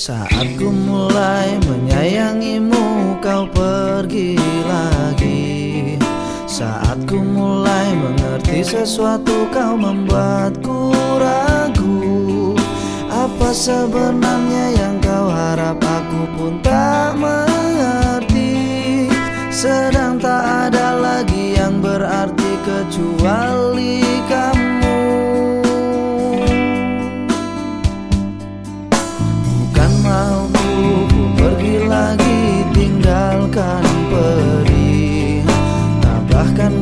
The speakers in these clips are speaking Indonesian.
Saat ku mulai menyayangimu kau pergi lagi. Saat ku mulai mengerti sesuatu kau membuatku ragu. Apa sebenarnya yang kau harap aku pun tak mengerti. Sedang tak ada lagi yang berarti kecuali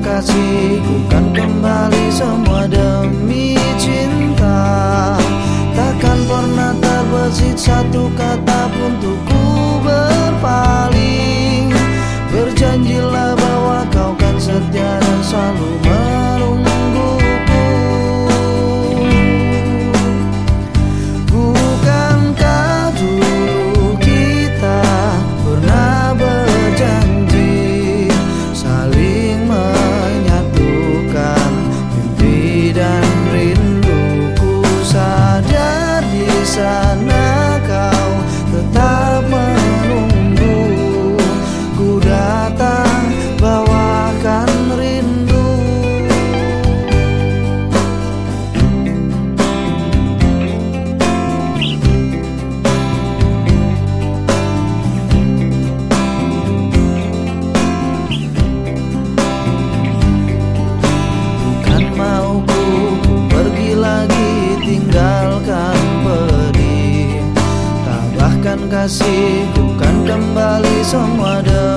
kasih kan kembali semua demi cinta. Takkan pernah terbesit satu kata pun untuk kasih. Bukan kembali semua demi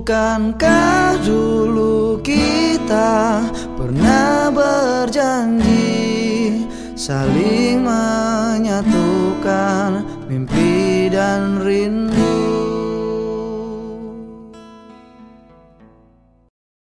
Bukankah dulu kita pernah berjanji Saling menyatukan mimpi